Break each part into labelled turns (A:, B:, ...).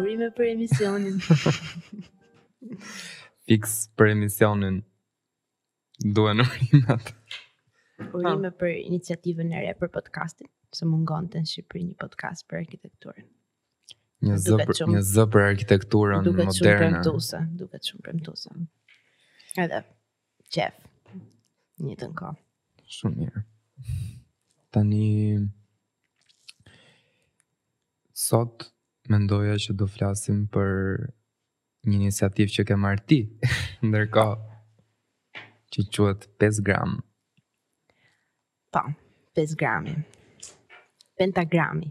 A: Urime për emisionin.
B: Fix për emisionin. Duhen urimet.
A: Urime për iniciativën e re për podcastin, se mungonte në Shqipëri një podcast për arkitekturën.
B: Një zë për një zë për arkitekturën moderne.
A: Duket shumë premtuese, duket shumë premtuese. Edhe qejf. Një të nka.
B: Shumë mirë. Tani sot mendoja që do flasim për një iniciativë që ke marrë ti. Ndërkohë që quhet 5 gram.
A: Po, pesgrami. Pentagrami.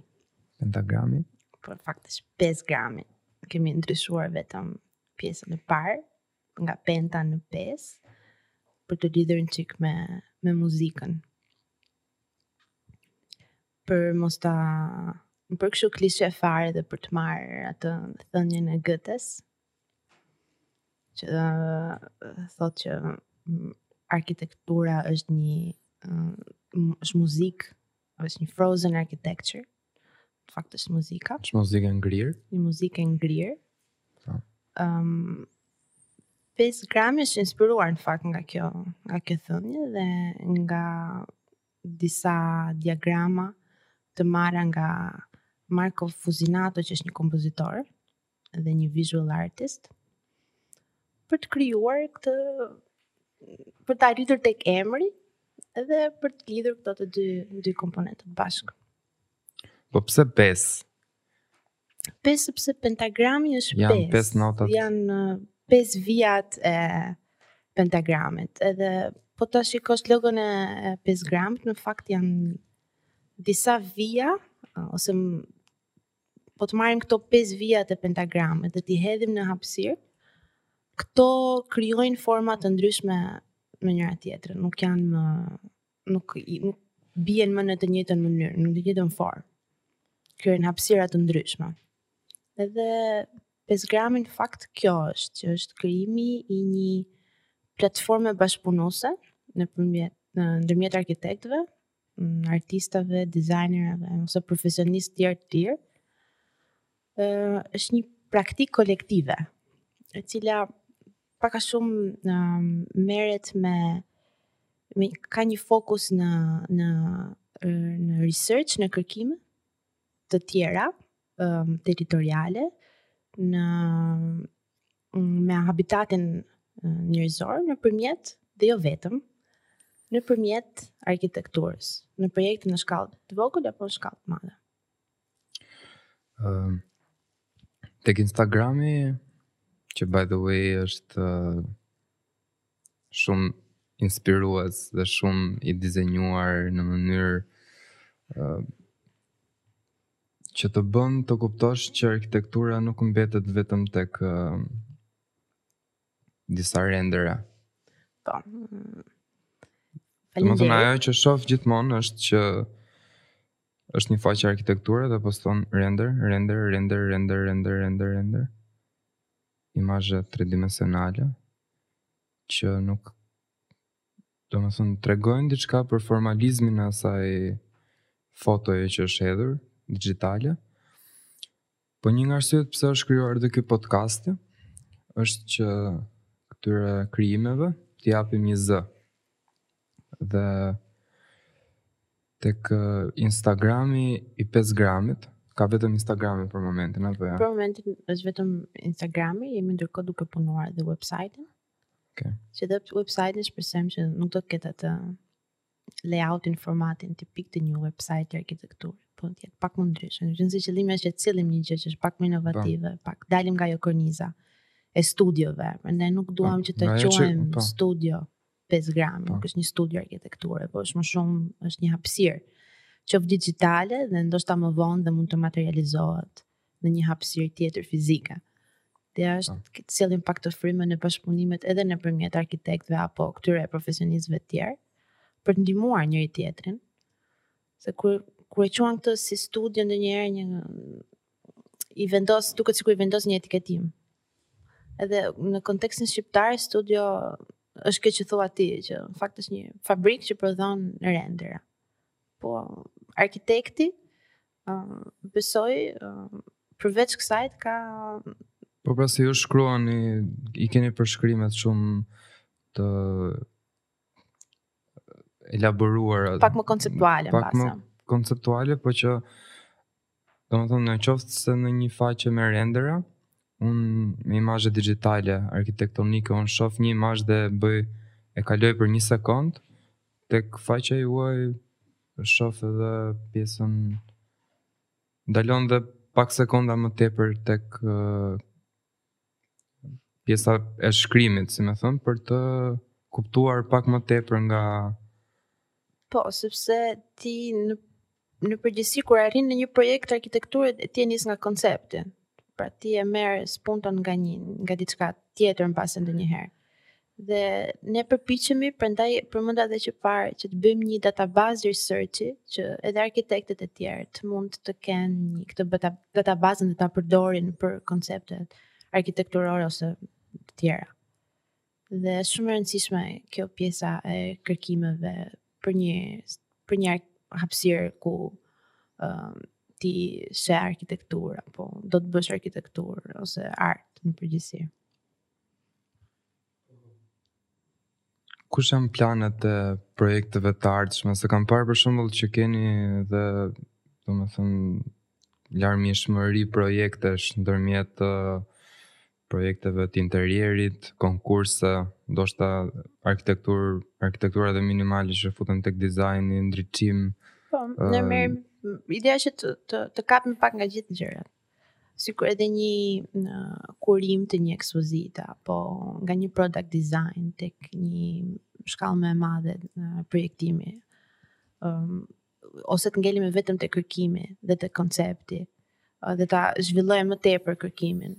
B: Pentagrami?
A: Po, në fakt është pesgrami. Kemi ndryshuar vetëm pjesën e parë, nga penta në pes, për ta lidhur një çikë me, me muzikën. Për mos ta bërë kështu klishe fare dhe për të marrë atë thënien e Gëtes, që thotë që mm, arkitektura është një mm, është muzikë, është një frozen architecture. Në fakt është muzika.
B: Është muzikë e ngrirë.
A: Një muzikë e ngrirë.
B: Po.
A: Ëm um, 5 grami është inspiruar në fakt nga kjo, nga kjo thënie dhe nga disa diagrama të marra nga Marko Fuzinato që është një kompozitor dhe një visual artist për të krijuar këtë për të arritur tek emri dhe për të lidhur këto të dy dy komponentët bashkë.
B: Po pse pesë?
A: Pesë sepse pentagrami është pesë.
B: Janë
A: pesë
B: notat.
A: Janë uh, pesë vijat e pentagramit. Edhe po ta shikosh logon e pesgramit, në fakt janë disa vija uh, ose po të marrim këto pesë vijat e pentagramit dhe t'i hedhim në hapësirë, këto krijojnë forma të ndryshme me njëra tjetrën, nuk janë më nuk nuk bien më në të njëjtën mënyrë, në të njëjtën formë. Krijojnë hapësira të ndryshme. Edhe 5 grami në fakt kjo është, që është krijimi i një platforme bashkëpunuese nëpërmjet në ndërmjet arkitektëve artistave, dizajnerave ose profesionistë tjer të tjerë, është një praktikë kolektive, e cila pak a shumë um, merret me me ka një fokus në në në research, në kërkime të tjera um, territoriale, në me habitatin njerëzor nëpërmjet dhe jo vetëm nëpërmjet arkitekturës, në projekte në shkallë të vogël apo në shkallë të madhe?
B: Uh, tek Instagrami, që by the way është uh, shumë inspirues dhe shumë i dizenjuar në mënyrë uh, Që të bën të kuptosh që arkitektura nuk mbetet vetëm tek disa rendera.
A: Po. Faleminderit.
B: Domethënë ajo që shoh gjithmonë është që është një faqe arkitekture dhe poston render, render, render, render, render, render, render. Imazhe tridimensionale që nuk Domethënë, tregojnë diçka për formalizmin e asaj fotoje që është hedhur, digitale. Po një nga arsyet pse është krijuar edhe ky podcasti është që këtyre krijimeve t'i japim një zë. Dhe tek Instagrami i 5 gramit, ka vetëm Instagrami për momentin apo ja?
A: Për momentin është vetëm Instagrami, jemi ndërkohë duke punuar edhe website-in.
B: Okay.
A: Që dhe website-in shpresojmë që nuk do të ketë atë layoutin, formatin tipik të një website-i arkitekture, po të jetë pak më ndryshe. Në gjithsesi qëllimi është që të sjellim një gjë që është pak më inovative, po. pak dalim nga ajo korniza e studiove, ne nuk duam po, që të quhemi
B: po.
A: studio 5 gram, nuk është një studio arkitekture, po është më shumë, është një hapësirë, qoftë digitale dhe ndoshta më vonë dhe mund të materializohet. në një hapësirë tjetër fizike. Dhe është
B: ah.
A: që të sjellim pak këto frymë, edhe bashkëpunimet edhe nëpërmjet arkitektve apo këtyre profesionistëve të tjerë, për të ndihmuar njëri-tjetrin, se kur, kur e quan këtë si studio ndonjëherë një, i vendos, duket sikur i vendos një etiketim. Edhe në kontekstin shqiptar, studio është kjo që thua ti, që në fakt është një fabrikë që prodhon rendera. Po, arkitekti, besoj përveç kësaj ka
B: Po pra se ju shkruani, i keni përshkrimet shumë të elaboruara.
A: Pak më konceptuale,
B: pak më konceptuale, po që domethënë në qoftë se në një faqe me rendera, unë me imazhe digitale, arkitektonike, unë shof një imazh dhe bëj e kaloj për një sekond, Tek faqja juaj shof edhe pjesën ndalon dhe pak sekonda më tepër tek pjesa e shkrimit, si me thënë, për të kuptuar pak më tepër nga...
A: Po, sepse ti në në përgjithësi kur arrin në një projekt arkitekture ti e nis nga koncepti. Pra ti e merr spunton nga një nga diçka tjetër mbase ndonjëherë. Dhe ne përpiqemi prandaj përmenda edhe më parë që të bëjmë një database researchi që edhe arkitektët e tjerë të mund të kenë një këtë databazën dhe ta përdorin për konceptet arkitekturore ose të tjera. Dhe është shumë e rëndësishme kjo pjesa e kërkimeve për një për një hapësirë ku uh, ti sheh arkitekturë apo do të bësh arkitekturë ose art në përgjithësi.
B: Kush janë planet e projekteve të ardhshme? Se kam parë për shembull që keni dhe domethënë larmishmëri projektesh ndërmjet uh, projekteve të interierit, konkurse, ndoshta arkitektur, arkitektura dhe minimale që futen tek dizajni, ndriçim.
A: Po, ne merremi, ideja që të të, të kapim pak nga gjithë gjërat. Sikur edhe një kurim të një ekspozite apo nga një product design tek një shkallë më e madhe projektimi. Ëm um, ose të ngelemi vetëm te kërkimi dhe te koncepti dhe ta zhvillojmë më tepër kërkimin.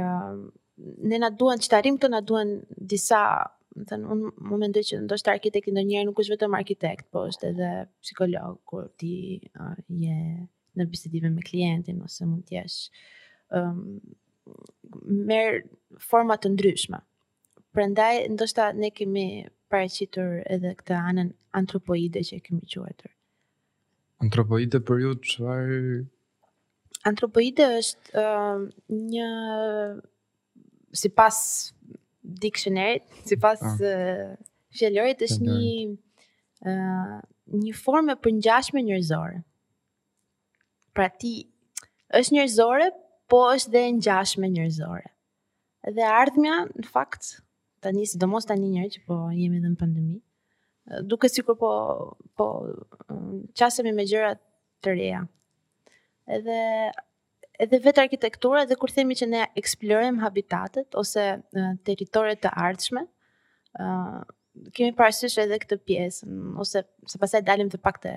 A: Ëm ne na duan që të arrijmë këto na duan disa domethënë, unë unë mendoj që ndoshta arkitekti ndonjëherë nuk është vetëm arkitekt, po është edhe psikolog, kur ti uh, je në bisedime me klientin, ose mund t'jesh um, merr forma të ndryshme. Prandaj ndoshta ne kemi paraqitur edhe këtë anën antropoide që e kemi quajtur.
B: Antropoide për ju çfarë
A: Antropoide është uh, një sipas dictionary-t, sipas ah. uh, fjalorit, është një, uh, një formë e përngjashme njerëzore. Pra ti, është njerëzore, po është dhe e ngjashme njerëzore. Dhe ardhmja, në fakt, tani sidomos tani njëherë që po jemi dhe në pandemi, duket sikur po, po qasemi me gjëra të reja. Edhe, edhe vetë arkitektura, edhe kur themi që ne eksplorojmë habitatet ose territoret të ardhshme, kemi parasysh edhe këtë pjesë, ose se pastaj dalim të pak të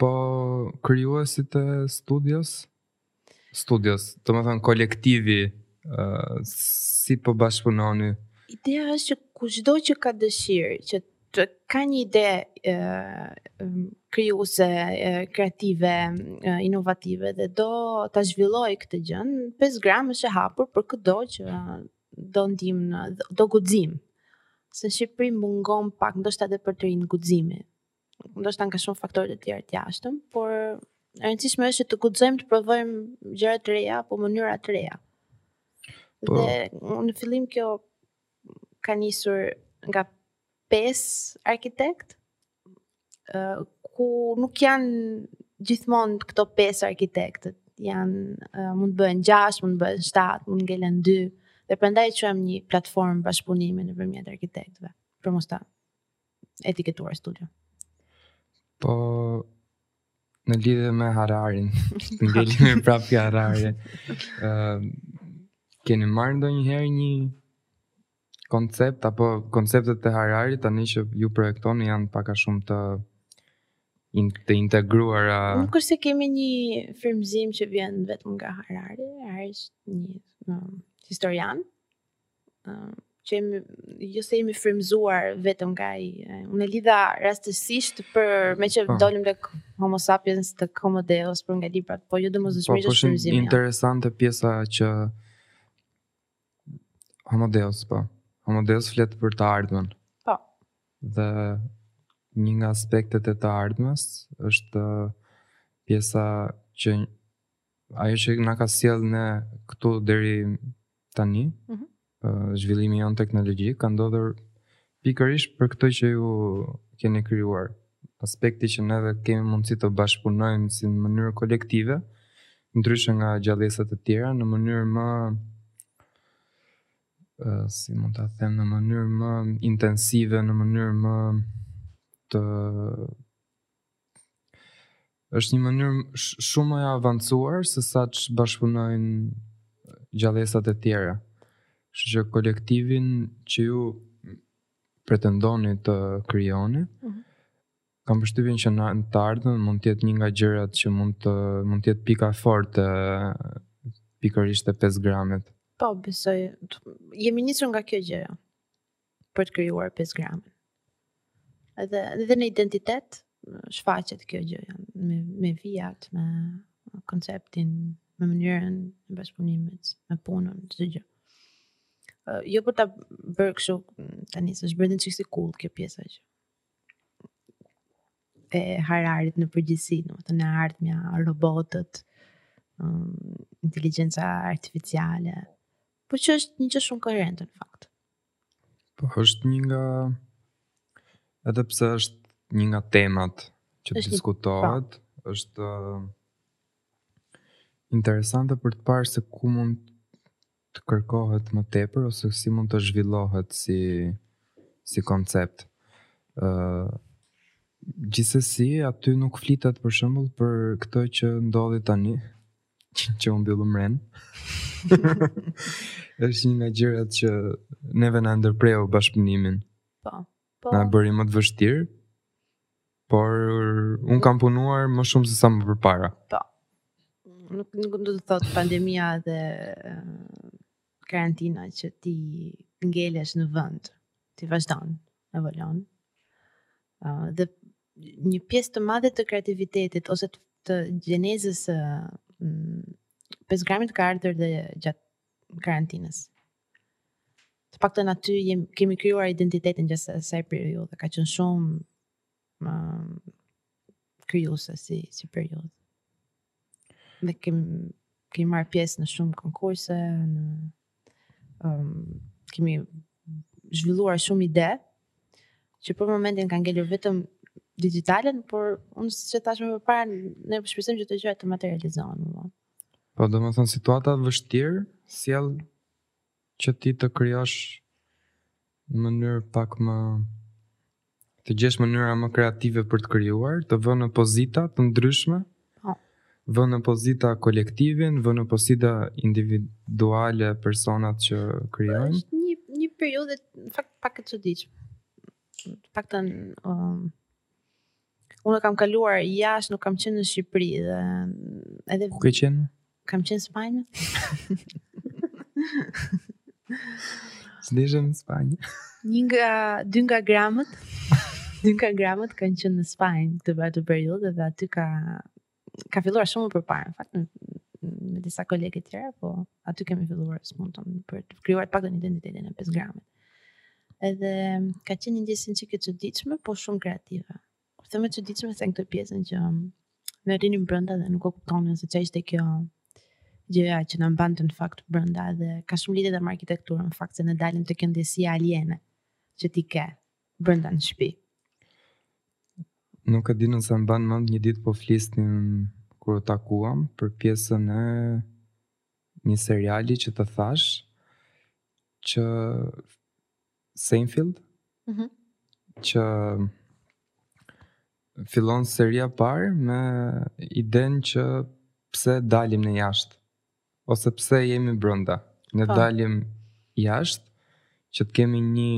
A: Po
B: krijuesit e studios, studios, domethënë kolektivi, uh, si po bashkëpunoni?
A: Idea është që kushdo që ka dëshirë, që të ka një ide e, krijuese, kreative, inovative dhe do ta zhvillojë këtë gjë, 5 gram është e hapur për këdo që do ndihmën, do guxim. Se në Shqipëri mungon pak ndoshta edhe për të rinjtë guximi. ndoshta nga shumë faktorë të tjerë të jashtëm, por e rëndësishme është që të guxojmë të provojmë gjëra të reja apo mënyra të reja. Po. Dhe në fillim kjo ka nisur nga pesë arkitektë, uh, ku nuk janë gjithmonë këto pesë arkitektët, janë uh, mund të bëhen 6, mund të bëhen 7, mund të ngelen 2 dhe prandaj quhemi një platformë bashkëpunimi nëpërmjet arkitektëve. Për mos ta etiketuar studio.
B: Po në lidhje me hararin, të ngelemi prapë te Harari, uh, keni marrë ndonjëherë një koncept, apo konceptet e Hararit tani që ju projektoni janë pak a shumë të in, të integruar a...
A: Nuk është se kemi një frymëzim që vjen vetëm nga harari, harari është një no, historian, që jemi, jo se jemi frymëzuar vetëm nga ai, unë e lidha rastësisht për atë që pashë.
B: Po.
A: dolëm nga homo sapiens te homo deus për nga librat, po ju
B: dhe
A: më
B: zëshmi
A: që
B: shumë
A: zimi.
B: Interesante pjesa që homo deus, po, homo deus flet për të ardhmen.
A: Po.
B: Dhe një nga aspektet e të ardhmes është pjesa që Ajo që na ka sjellë ne këtu deri tani,
A: mm
B: -hmm. uh, zhvillimi jonë teknologjik, ka ndodhur pikërisht për këtë që ju keni krijuar. Aspekti që ne e kemi mundësi të bashkëpunojmë si në mënyrë kolektive, ndryshe nga gjallesat e tjera, në mënyrë më si mund ta them në mënyrë më intensive, në mënyrë më të është një mënyrë shumë më e avancuar sesa ç' bashkëpunojnë gjallesat e tjera. Kështu që kolektivi që ju pretendoni të krijoni,
A: mm -hmm.
B: kam përshtypjen që në të ardhmen mund të jetë një nga gjërat që mund të mund të jetë pika e fortë pikërisht e 5 gramit.
A: Po, besoj, jemi nisur nga kjo gjë. Jo. për të krijuar pesgramën. Edhe edhe në identitet shfaqet kjo gjë me me vijat, me konceptin, me mënyrën e bashkëpunimit, me punën, çdo gjë. Uh, jo për ta bërë kështu tani se është bërë një çikë si cool kjo pjesa që e hararit në përgjithësi, domethënë e ardhmja, robotët, um, inteligjenca artificiale, Por që është një gjë shumë koherente në fakt.
B: Po është një nga, edhe pse është një nga temat që
A: është
B: diskutohet, një... është uh, interesante për të parë se ku mund të kërkohet më tepër ose si mund të zhvillohet si si koncept. ë uh, Gjithsesi aty nuk flitet për shembull për këtë që ndodhi tani, që u mbyllëm brenda. është një nga gjërat që neve na ndërpreu bashkëpunimin.
A: Po. Po.
B: Na bëri më të vështirë. Por unë kam punuar më shumë se sa më përpara. Po.
A: Nuk nuk do të thotë pandemia dhe karantina që ti ngelesh në vend, ti vazhdon, evolon. Uh, dhe një pjesë të madhe të kreativitetit ose të, të gjenezës së Pesë Gramit ka ardhur dhe gjatë karantinës. Të paktën aty jem, kemi krijuar identitetin gjatë asaj periudhe, ka qenë shumë më krijuese si si periudhë. Dhe kemi kemi marrë pjesë në shumë konkurse, në um, kemi zhvilluar shumë ide që për momentin kanë ngelur vetëm digjitale, por siç e thashë më përpara, ne shpresojmë që të gjërat të materializohen.
B: Po, domethënë situata e vështirë sjell që ti të krijosh në mënyrë pak më të gjesh mënyra më kreative për të krijuar, të vënë në pozita të ndryshme,
A: po.
B: vënë në pozita kolektivin, vënë në pozita individuale personat që krijojnë.
A: Është një një periudhë në fakt pak e çuditshme. Të paktën um, unë kam kaluar jashtë, nuk kam qenë në Shqipëri dhe edhe
B: ku ke qenë?
A: Kam qenë në Spanjë.
B: Snishem në Spanjë.
A: Një nga, dy nga gramët, dy nga gramët kanë qenë në Spanjë në këtë periudhë dhe aty ka, ka filluar shumë më përpara, në fakt, me disa kolege të tjera, po aty kemi filluar së mund të më për të krijuar pak dhe një identitetin e 5 gramët. Edhe ka qenë një ndjesi çikë e çuditshme, po shumë kreative. Por të çuditshme se në këtë pjesën që ne rrinim brenda dhe nuk e kuptonim se çfarë ishte kjo gjëja që na mbante në fakt brenda dhe ka shumë lidhje edhe me arkitekturën në fakt se ne dalim te kjo ndjesia aliene që ti ke brenda në shtëpi.
B: Nuk e di nëse mban mend një ditë po flisnim kur u takuam për pjesën e një seriali që të thash që Seinfeld,
A: mm -hmm.
B: që fillon seria parë me idenë që pse dalim ne jashtë, ose pse jemi brënda. Ne
A: po
B: dalim jashtë, që të kemi një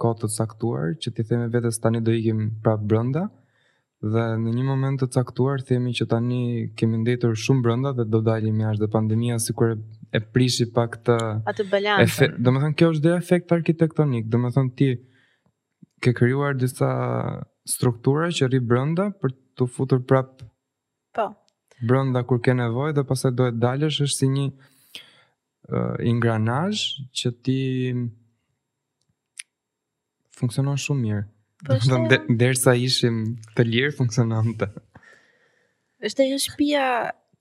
B: kohë të caktuar, që t'i themi vetes tani do ikim prapë brënda, Dhe në një moment të caktuar themi që tani kemi ndenjur shumë brenda dhe do dalim jashtë dhe pandemia sikur e prishi pak
A: atë balancën.
B: Domethënë kjo është dhe efekt arkitektonik, domethënë ti ke krijuar disa struktura që rri brenda për t'u futur prap
A: po
B: brenda kur ke nevojë dhe pastaj do të dalësh është si një uh, ingranazh që ti Funksionon shumë mirë.
A: Po
B: derisa ishim të lirë funksiononte.
A: Është ajo shtëpia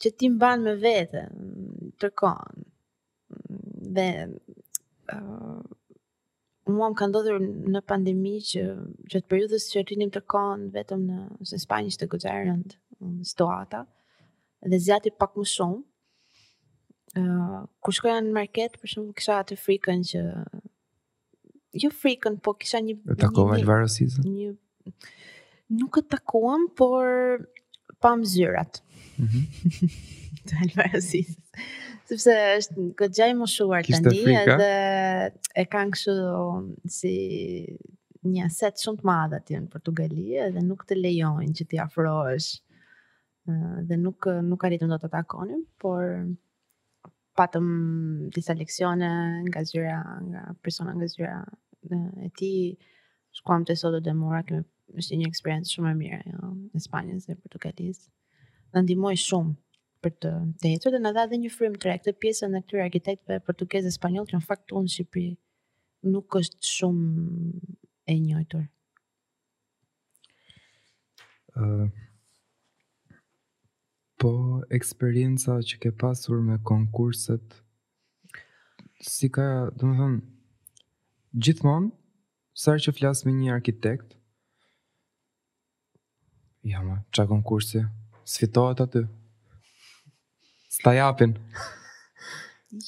A: që ti mban me vete tërë kohën. Dhe uh, mua më ka ndodhur në pandemi që gjatë periudhës që rrinim tërë kohën vetëm, se në Spanjë ishte goxha e rëndë um, situata dhe zgjati pak më shumë. Uh, kur shkoja në market, për shembull, kisha atë frikën që jo frikën, po kisha një
B: E takova
A: një,
B: Álvaro Sizën.
A: Një nuk e takuam, por pam zyrat.
B: Mm -hmm.
A: të Álvaro Sizës. Sepse është goxha i moshuar tani edhe e kanë kështu si një aset shumë të madh aty në Portugali dhe nuk të lejojnë që t'i afrohesh dhe nuk nuk arritëm dot ta takonim, por Patëm disa leksione nga zyra, nga persona nga zyra e tij, shkuam te Souto de Moura, domethënë është një eksperiencë shumë e mirë kjo e Spanjës dhe Portugalisë. Na ndihmoi shumë për të shëtitur dhe na dha dhe një frymë të re këtë pjesën e këtyre arkitektëve portugezë e spanjolë që në fakt këtu në Shqipëri nuk është shumë e njohur.
B: Uh, po eksperienca që ke pasur me konkurset si ka, do të thënë, gjithmonë sa herë që flas me një arkitekt, ça konkursi, s'fitohet aty, s'ta japin.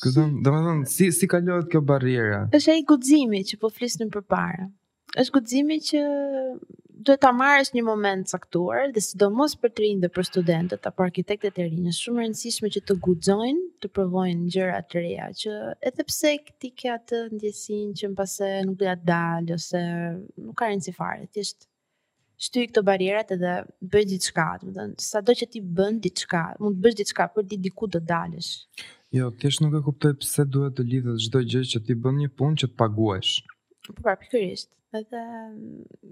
B: Kupton, domethënë, si, si kalohet kjo barriera?
A: Është ai guximi që po flisnim përpara. është guximi që duhet ta marrësh një moment të caktuar dhe sidomos për të rinjtë dhe për studentët apo arkitektët e rinj është shumë e rëndësishme që të guxojnë të provojnë gjëra të reja që edhe pse ti ke atë ndjesinë që mbase nuk do ia dal ose nuk ka rëndësi fare thjesht shtyj këto barrierat edhe bëj diçka, domethënë, sado që ti bën diçka, mund të bësh diçka, por ti diku do dalësh.
B: Jo, thjesht nuk e kuptoj pse duhet të lidhet çdo gjë që ti bën një punë që të paguhesh.
A: Po pra, pikërisht. Edhe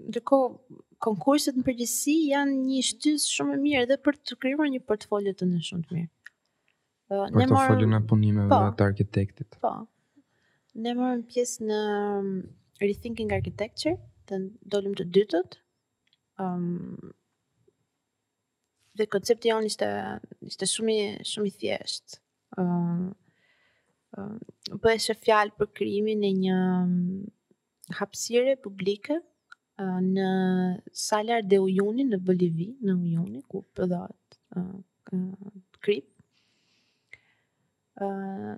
A: ndërkohë konkurset në përgjithësi janë një shtysë shumë e mirë edhe për të krijuar një portfolio tënde shumë të mirë. Po, ne
B: morëm portofolin
A: e
B: punimeve
A: po,
B: të arkitektit.
A: Po. Ne morëm pjesë në um, Rethinking Architecture, ku dolëm të dytët. Um, dhe koncepti jonë ishte ishte shumë i shumë i thjeshtë. Ëm um, um, bëhej fjalë për krijimin e një hapësire publike në Salar de Uyuni në Bolivi, në Uyuni, ku përdoret kripë.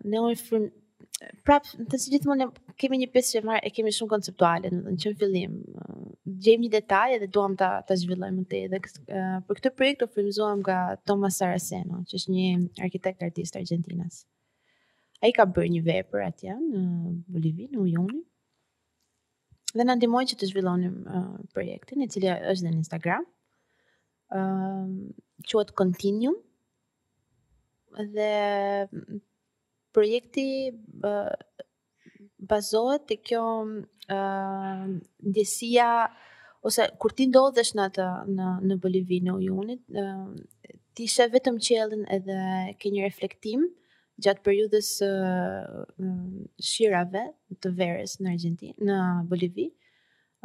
A: Ne u frym, prap, si gjithmonë kemi një pjesë që marrë, e kemi shumë konceptuale, që në fillim, gjejmë një detaj edhe duam ta, ta zhvillojmë më te, edhe. Për këtë projekt u frymëzuam nga Tomas Saraceno, që është një arkitekt artist argentinas. Uh, Ai ka bërë një vepër atje në Bolivi, në Uyuni, dhe na ndihmoi që të zhvillonim uh, projektin, i cili është dhe në Instagram. Ëm ehm, uh, quhet Continuum dhe projekti uh, bazohet te kjo ë ndjesia ose kur ti ndodhesh në atë në në Bolivi në Uyuni, ë ti sheh vetëm qiellin edhe ke një reflektim gjatë periudhës së shirave të verës në Argjentinë, në Bolivi.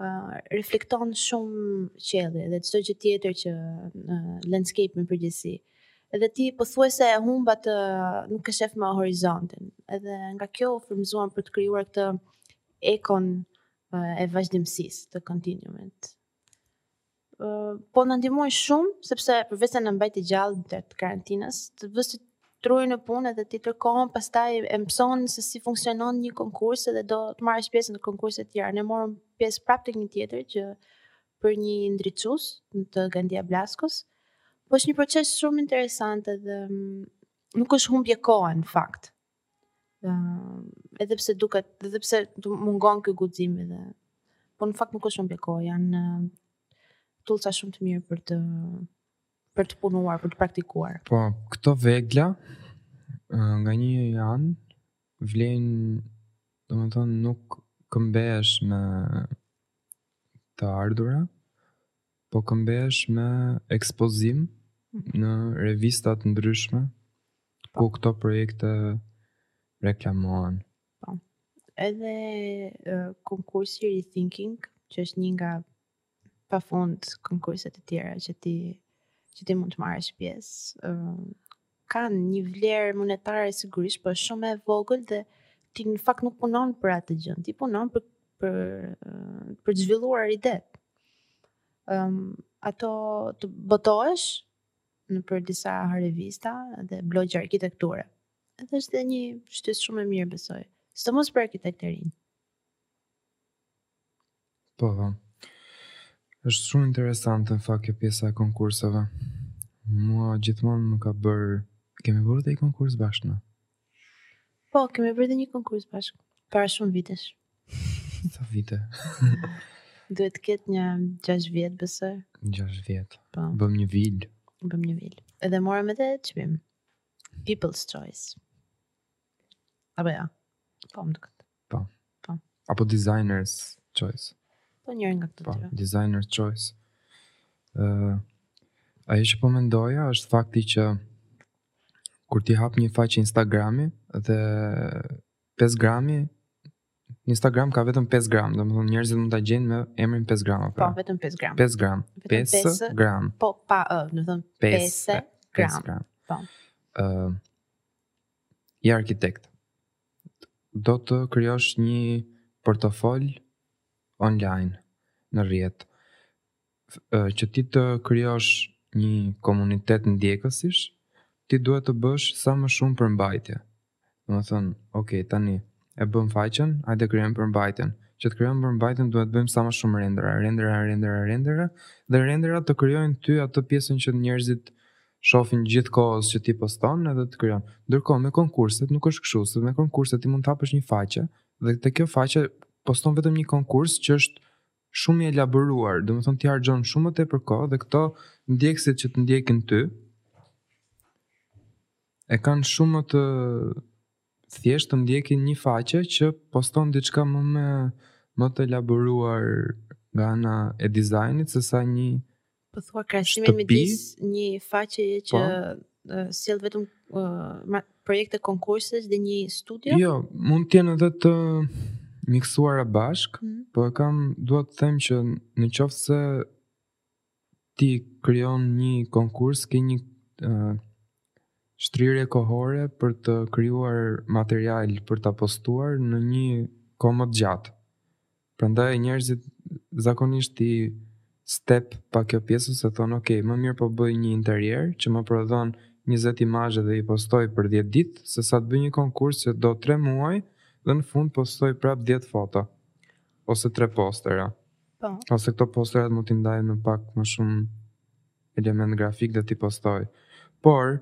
A: uh, reflekton shumë qielli dhe çdo gjë tjetër që në uh, landscape në përgjithësi. Edhe ti pothuajse e humb atë, nuk e shef më horizontin. Edhe nga kjo u frymëzuam për të krijuar këtë ekon uh, e vazhdimësisë të kontinuumit. Po na ndihmoi shumë sepse përveçse na mbajti gjallë gjatë karantinës, të vihet truri në punë edhe ti kërkon, pastaj e mëson se si funksionon një konkurs edhe do të marrësh pjesë në konkurse të tjera. Ne morëm pjesë prapë tek një tjetër që për një ndriçues të Gandia Blaskos. Po është një proces shumë interesant edhe mm, nuk është humbje kohë në fakt. edhe pse duket, edhe pse mungon ky guxim edhe. Po në fakt nuk është humbje kohe, janë toolsa shumë të mira për të për të punuar, për të praktikuar.
B: Po, këto vegla nga një anë vlejnë, domethënë nuk këmbesh me të ardhura, Po këmbehesh me ekspozim në revista të ndryshme ku këto projekte reklamohen. Po.
A: Edhe uh, konkursi Rethinking, që është një nga pafund konkurset e tjera që ti që ti mund të marrësh pjesë, uh, kanë një vlerë monetare sigurisht, por shumë e vogël dhe ti në fakt nuk punon për atë gjë, ti punon për për për të zhvilluar idetë. Ëm um, ato të botohesh nëpër disa revista dhe blogje arkitekture. Edhe është një shtysë shumë e mirë besoj. Sidomos për arkitekterin.
B: Po, po. Është shumë interesante në fakt kjo pjesa e konkurseve. Mua gjithmonë më ka bërë, kemi bërë dhe një konkurs bashkë ne?
A: Po, kemi bërë dhe një konkurs bashkë, para shumë vitesh.
B: Sa vite?
A: Duhet të ketë nja 6 vjet, besoj.
B: 6 vjet.
A: Po.
B: Bëmë një vilë.
A: Bëmë një vilë. Edhe morëm edhe çmim. People's Choice. Apo ja. Jo? Po, më duket. Po. Po.
B: Apo designer's choice.
A: Po njëri nga këto
B: po,
A: dy.
B: Po, designer's choice. Ë uh, ajo që po mendoja është fakti që kur ti hap një faqe Instagrami dhe 5 grami në Instagram ka vetëm 5 gram, domethënë njerëzit mund ta gjejnë me emrin 5 gram.
A: Po, vetëm 5 gram.
B: 5 gram. 5 gram.
A: Po, pa, uh, domethënë 5 gram.
B: 5
A: gram. Po.
B: Uh, Je arkitekt. do të krijosh një portofol online në rrjet që ti të krijosh një komunitet ndjekësish ti duhet të bësh sa më shumë përmbajtje domethënë ok tani e bëmë faqen hajde krijojmë përmbajtjen që të krijojmë përmbajtjen duhet të bëjmë sa më shumë rendera rendera rendera rendera dhe renderat të krijojnë ty atë pjesën që njerëzit Shohin gjithë kohës që ti poston edhe të krijon. Ndërkohë me konkurset nuk është kështu, se me konkurset ti mund të hapësh një faqe dhe te kjo faqe poston vetëm një konkurs që është shumë i elaboruar, domethënë ti harxhon shumë më tepër kohë dhe këta ndjekësit që të ndjekin ty e kanë shumë më të thjeshtë të ndjekin një faqe që poston diçka më me më të elaboruar nga ana e dizajnit se sa një
A: Po thua krahasimin midis një faqeje që
B: po.
A: sjell vetëm uh, projekte konkursesh dhe një studio?
B: Jo, mund të jenë edhe të miksuara bashkë,
A: mm.
B: po e kam dua të them që në qoftë se ti krijon një konkurs, ke një uh, shtrirje kohore për të krijuar material për ta postuar në një kohë më të gjatë. Prandaj njerëzit zakonisht i step pak kjo pjesë se thonë ok, më mirë po bëj një interier që më prodhon 20 imazhe dhe i postoj për 10 ditë, se sa të bëj një konkurs që do 3 muaj dhe në fund postoj prapë 10 foto ose 3 postera.
A: Po.
B: Ose këto posterat mund t'i ndaj me pak më shumë element grafik dhe t'i postoj. Por,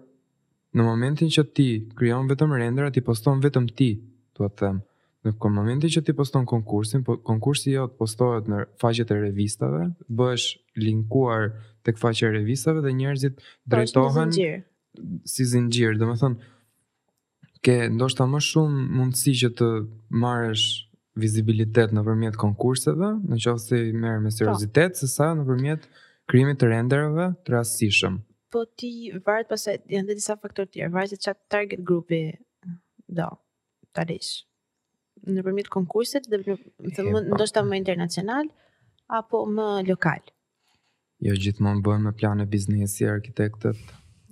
B: në momentin që ti krijon vetëm rendera, ti poston vetëm ti, dua të them. Në momentin që ti poston konkursin, po, konkursi jot postohet në faqet e revistave, bëhesh linkuar tek faqja e revistave dhe njerëzit
A: po,
B: drejtohen si zinxhir, domethënë Ke ndoshta më shumë mundësi që të marrësh vizibilitet nëpërmjet konkurseve, në qoftë se i merr me po. seriozitet, se sa nëpërmjet krijimit të renderëve të rastësishëm.
A: Po ti varet pastaj janë dhe disa faktorë të tjerë, varet se çfarë target grupi do ta lësh. nëpërmjet konkursit dhe në të
B: mund
A: ndoshta më internacional apo më lokal.
B: Jo gjithmonë bëhen me plane biznesi arkitektët.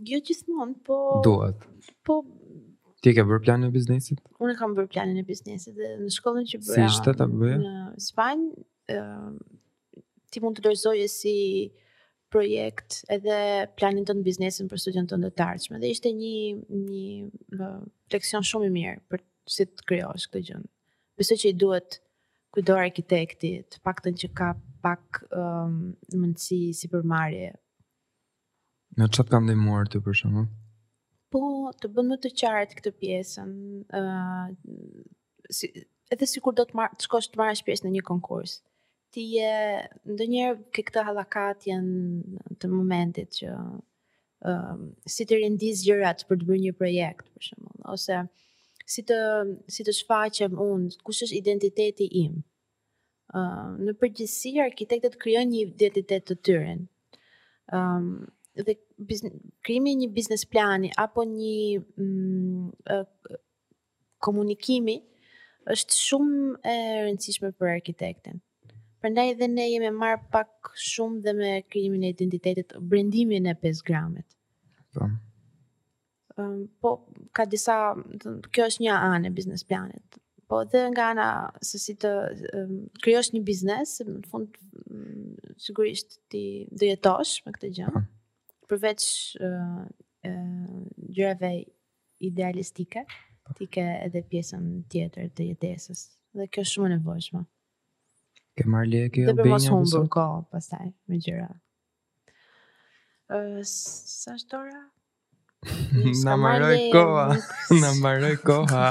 A: Jo gjithmonë, po
B: duhet.
A: Po
B: ti ke bërë planin e biznesit?
A: Unë kam bërë planin e biznesit dhe në shkollën që bëra.
B: Si ishte ta bëja?
A: Në Spanjë, ë ti mund të dorëzoje si projekt edhe planin tënd biznesi për studion tënd të ardhshme. Dhe ishte një një leksion shumë i mirë për si të krijosh këtë gjë. Besoj që i duhet kujdo arkitekti, të paktën që ka pak um, mundësi sipërmarrje
B: Në çfarë të ka ndihmuar ty për shembull?
A: Po, të bën më të qartë këtë pjesën. ë uh, si, edhe sikur do të marr, të shkosh të marrësh pjesë në një konkurs. Ti je ndonjëherë ke këtë hallakatjen të momentit që ë uh, si t'i rendis gjërat për të bërë një projekt për shembull, ose si të si të shfaqem unë, kush është identiteti im? në përgjithësi arkitektët krijojnë një identitet të tyre. Ëm dhe krijimi i një biznes plani apo një mm, komunikimi është shumë e rëndësishme për arkitektin. Prandaj edhe ne jemi marrë pak shumë dhe me krijimin e identitetit, brendimin e 5 gramit.
B: Po.
A: po ka disa, kjo është një anë e biznes planit. Po dhe nga ana se si të krijosh një biznes, në fund sigurisht ti do jetosh me këtë gjë.
B: Po.
A: Përveç gjërave idealistike, po. ti ke edhe pjesën tjetër të jetesës. Dhe kjo është shumë e nevojshme.
B: Ke marrë lekë
A: jo bëj mos humbur kohë pastaj me gjëra. Ë sa shtora?
B: Na
A: mbaroi
B: koha, na mbaroi koha.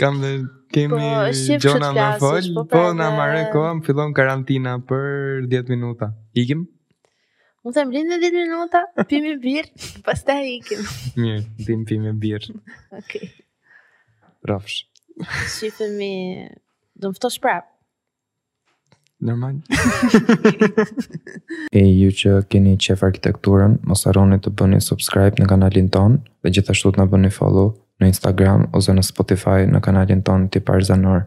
B: Kam dhe kemi
A: po,
B: Jona
A: na
B: fol,
A: po,
B: po
A: pra,
B: na mbaroi koha, më fillon karantina për 10 minuta. Ikim?
A: Unë them rrimë 10 minuta, pimë një birrë, pastaj ikim.
B: Mirë, pimë, pimë një birrë.
A: Okej.
B: Okay.
A: Rrofsh. Shihemi, do më ftosh prapë.
B: Normal. E ju që keni qejf arkitekturën, mos harroni të bëni subscribe në kanalin tonë dhe gjithashtu të na bëni follow në Instagram ose në Spotify në kanalin tonë të parzanor.